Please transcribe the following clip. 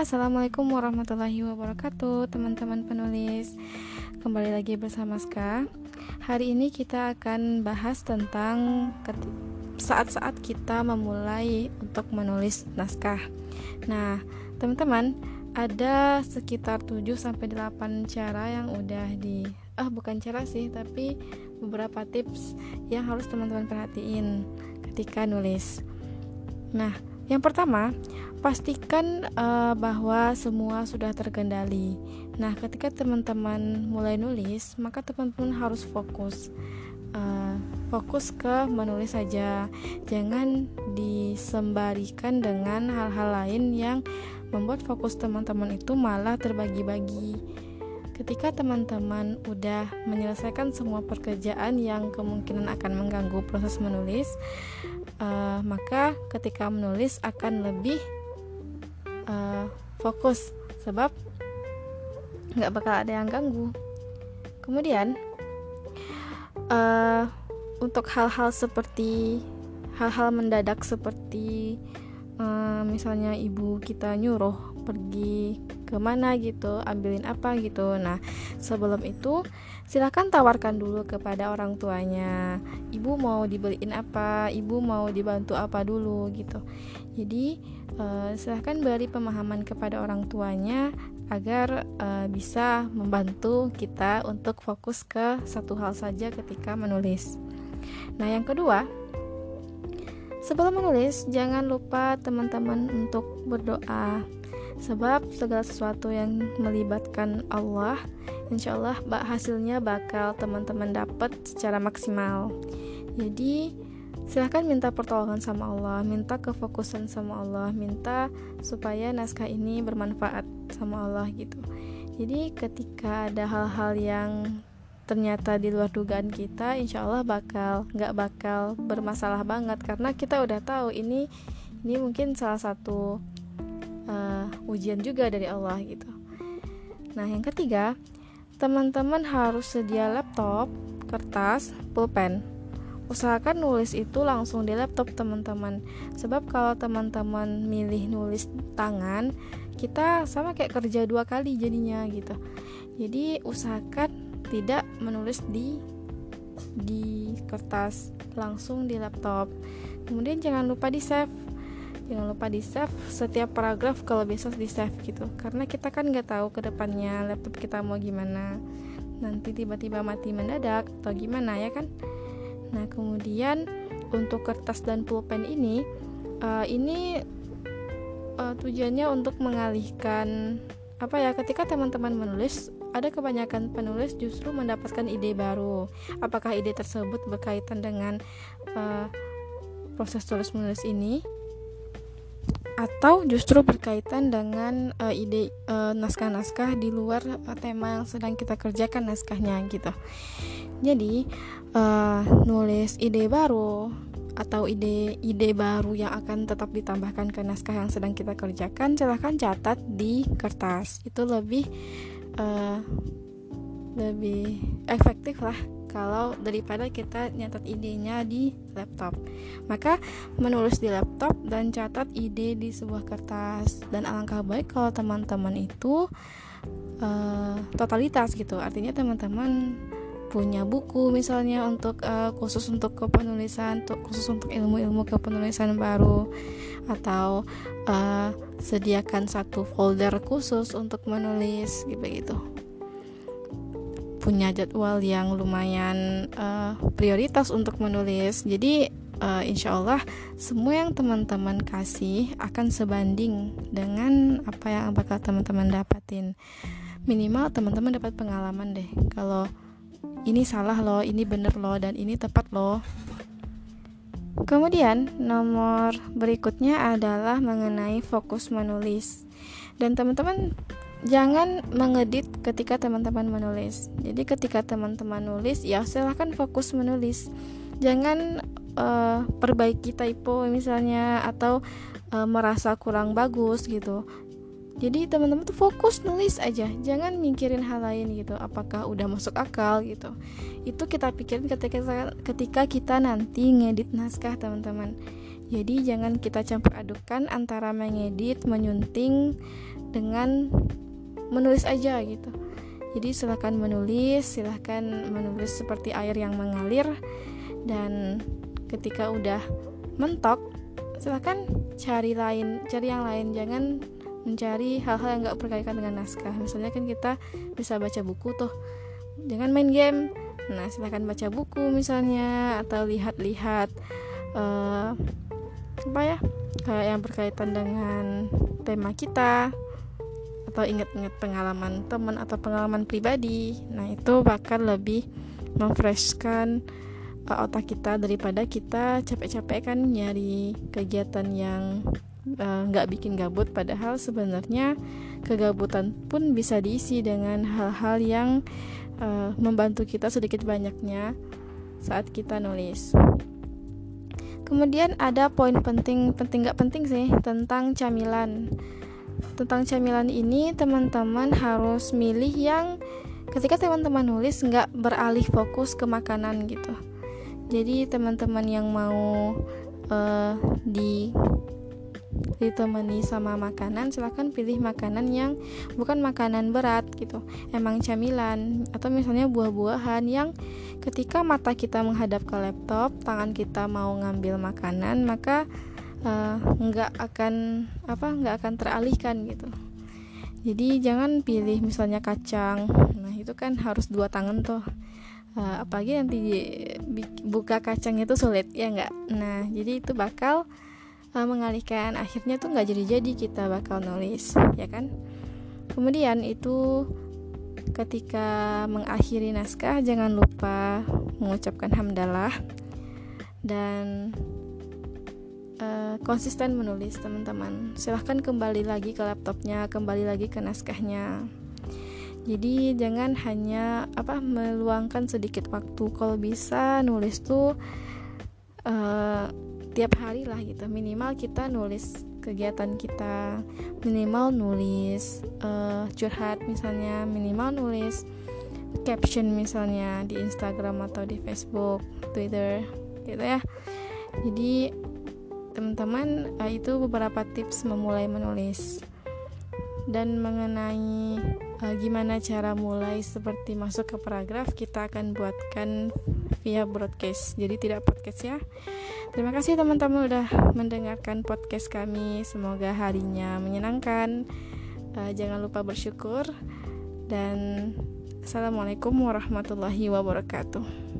Assalamualaikum warahmatullahi wabarakatuh Teman-teman penulis. Kembali lagi bersama Ska. Hari ini kita akan bahas tentang Saat-saat kita memulai untuk menulis naskah. Nah, teman-teman Ada sekitar 7-8 cara yang udah di Ah, bukan cara sih, tapi beberapa tips yang harus teman-teman perhatiin ketika nulis. Nah, yang pertama, pastikan uh, bahwa semua sudah terkendali. Nah, ketika teman-teman mulai nulis, maka teman-teman harus fokus. Uh, fokus ke menulis saja. Jangan disembarikan dengan hal-hal lain yang membuat fokus teman-teman itu malah terbagi-bagi. Ketika teman-teman udah menyelesaikan semua pekerjaan yang kemungkinan akan mengganggu proses menulis, uh, maka ketika menulis akan lebih uh, fokus sebab nggak bakal ada yang ganggu. Kemudian uh, untuk hal-hal seperti hal-hal mendadak seperti uh, misalnya ibu kita nyuruh pergi ke mana gitu ambilin apa gitu. Nah sebelum itu silahkan tawarkan dulu kepada orang tuanya. Ibu mau dibeliin apa? Ibu mau dibantu apa dulu gitu. Jadi uh, silahkan beri pemahaman kepada orang tuanya agar uh, bisa membantu kita untuk fokus ke satu hal saja ketika menulis. Nah yang kedua Sebelum menulis, jangan lupa teman-teman untuk berdoa Sebab segala sesuatu yang melibatkan Allah, insya Allah hasilnya bakal teman-teman dapat secara maksimal. Jadi silahkan minta pertolongan sama Allah, minta kefokusan sama Allah, minta supaya naskah ini bermanfaat sama Allah gitu. Jadi ketika ada hal-hal yang ternyata di luar dugaan kita, insya Allah bakal nggak bakal bermasalah banget karena kita udah tahu ini ini mungkin salah satu ujian juga dari Allah gitu. Nah, yang ketiga, teman-teman harus sedia laptop, kertas, pulpen. Usahakan nulis itu langsung di laptop teman-teman. Sebab kalau teman-teman milih nulis tangan, kita sama kayak kerja dua kali jadinya gitu. Jadi usahakan tidak menulis di di kertas, langsung di laptop. Kemudian jangan lupa di save jangan lupa di save setiap paragraf kalau bisa di save gitu. Karena kita kan nggak tahu ke depannya laptop kita mau gimana. Nanti tiba-tiba mati mendadak atau gimana ya kan? Nah kemudian untuk kertas dan pulpen ini uh, ini uh, tujuannya untuk mengalihkan apa ya ketika teman-teman menulis ada kebanyakan penulis justru mendapatkan ide baru. Apakah ide tersebut berkaitan dengan uh, proses tulis menulis ini atau justru berkaitan dengan uh, ide naskah naskah-naskah di luar uh, tema yang sedang kita kerjakan naskahnya gitu. Jadi uh, nulis ide baru atau ide-ide baru yang akan tetap ditambahkan ke naskah yang sedang kita kerjakan, silahkan catat di kertas. Itu lebih uh, lebih efektif lah kalau daripada kita nyatat idenya di laptop. Maka menulis di laptop dan catat ide di sebuah kertas dan alangkah baik kalau teman-teman itu uh, totalitas gitu. Artinya teman-teman punya buku misalnya untuk uh, khusus untuk kepenulisan, untuk khusus untuk ilmu-ilmu kepenulisan baru atau uh, sediakan satu folder khusus untuk menulis gitu gitu punya jadwal yang lumayan uh, prioritas untuk menulis. Jadi uh, insya Allah semua yang teman-teman kasih akan sebanding dengan apa yang bakal teman-teman dapatin. Minimal teman-teman dapat pengalaman deh. Kalau ini salah loh, ini bener loh, dan ini tepat loh. Kemudian nomor berikutnya adalah mengenai fokus menulis. Dan teman-teman jangan mengedit ketika teman-teman menulis. Jadi ketika teman-teman nulis, ya silahkan fokus menulis. Jangan uh, perbaiki typo misalnya atau uh, merasa kurang bagus gitu. Jadi teman-teman tuh fokus nulis aja, jangan mikirin hal lain gitu. Apakah udah masuk akal gitu? Itu kita pikirin ketika ketika kita nanti ngedit naskah teman-teman. Jadi jangan kita campur adukan antara mengedit, menyunting dengan menulis aja gitu. Jadi silahkan menulis silahkan menulis seperti air yang mengalir. Dan ketika udah mentok silahkan cari lain cari yang lain. Jangan mencari hal-hal yang gak berkaitan dengan naskah. Misalnya kan kita bisa baca buku tuh. Jangan main game. Nah silahkan baca buku misalnya atau lihat-lihat uh, apa ya kayak yang berkaitan dengan tema kita atau ingat-ingat pengalaman teman atau pengalaman pribadi. Nah itu bakal lebih memfreshkan uh, otak kita daripada kita capek-capek kan nyari kegiatan yang eh, nggak uh, bikin gabut. Padahal sebenarnya kegabutan pun bisa diisi dengan hal-hal yang uh, membantu kita sedikit banyaknya saat kita nulis. Kemudian ada poin penting penting nggak penting sih tentang camilan tentang camilan ini teman-teman harus milih yang ketika teman-teman nulis nggak beralih fokus ke makanan gitu. Jadi teman-teman yang mau uh, di ditemani sama makanan silahkan pilih makanan yang bukan makanan berat gitu. Emang camilan atau misalnya buah-buahan yang ketika mata kita menghadap ke laptop tangan kita mau ngambil makanan maka uh, nggak akan apa nggak akan teralihkan gitu. Jadi jangan pilih misalnya kacang. Nah itu kan harus dua tangan tuh. Uh, apalagi nanti buka kacang itu sulit ya nggak? Nah jadi itu bakal uh, mengalihkan. Akhirnya tuh nggak jadi-jadi kita bakal nulis ya kan? Kemudian itu ketika mengakhiri naskah jangan lupa mengucapkan hamdalah dan uh, konsisten menulis teman-teman. Silahkan kembali lagi ke laptopnya kembali lagi ke naskahnya. Jadi jangan hanya apa meluangkan sedikit waktu. Kalau bisa nulis tuh uh, tiap hari lah gitu. Minimal kita nulis kegiatan kita. Minimal nulis uh, curhat misalnya. Minimal nulis caption misalnya di Instagram atau di Facebook Twitter gitu ya. Jadi teman-teman uh, itu beberapa tips memulai menulis. Dan mengenai uh, gimana cara mulai seperti masuk ke paragraf kita akan buatkan via broadcast. Jadi tidak podcast ya. Terima kasih teman-teman udah mendengarkan podcast kami. Semoga harinya menyenangkan. Uh, jangan lupa bersyukur. Dan assalamualaikum warahmatullahi wabarakatuh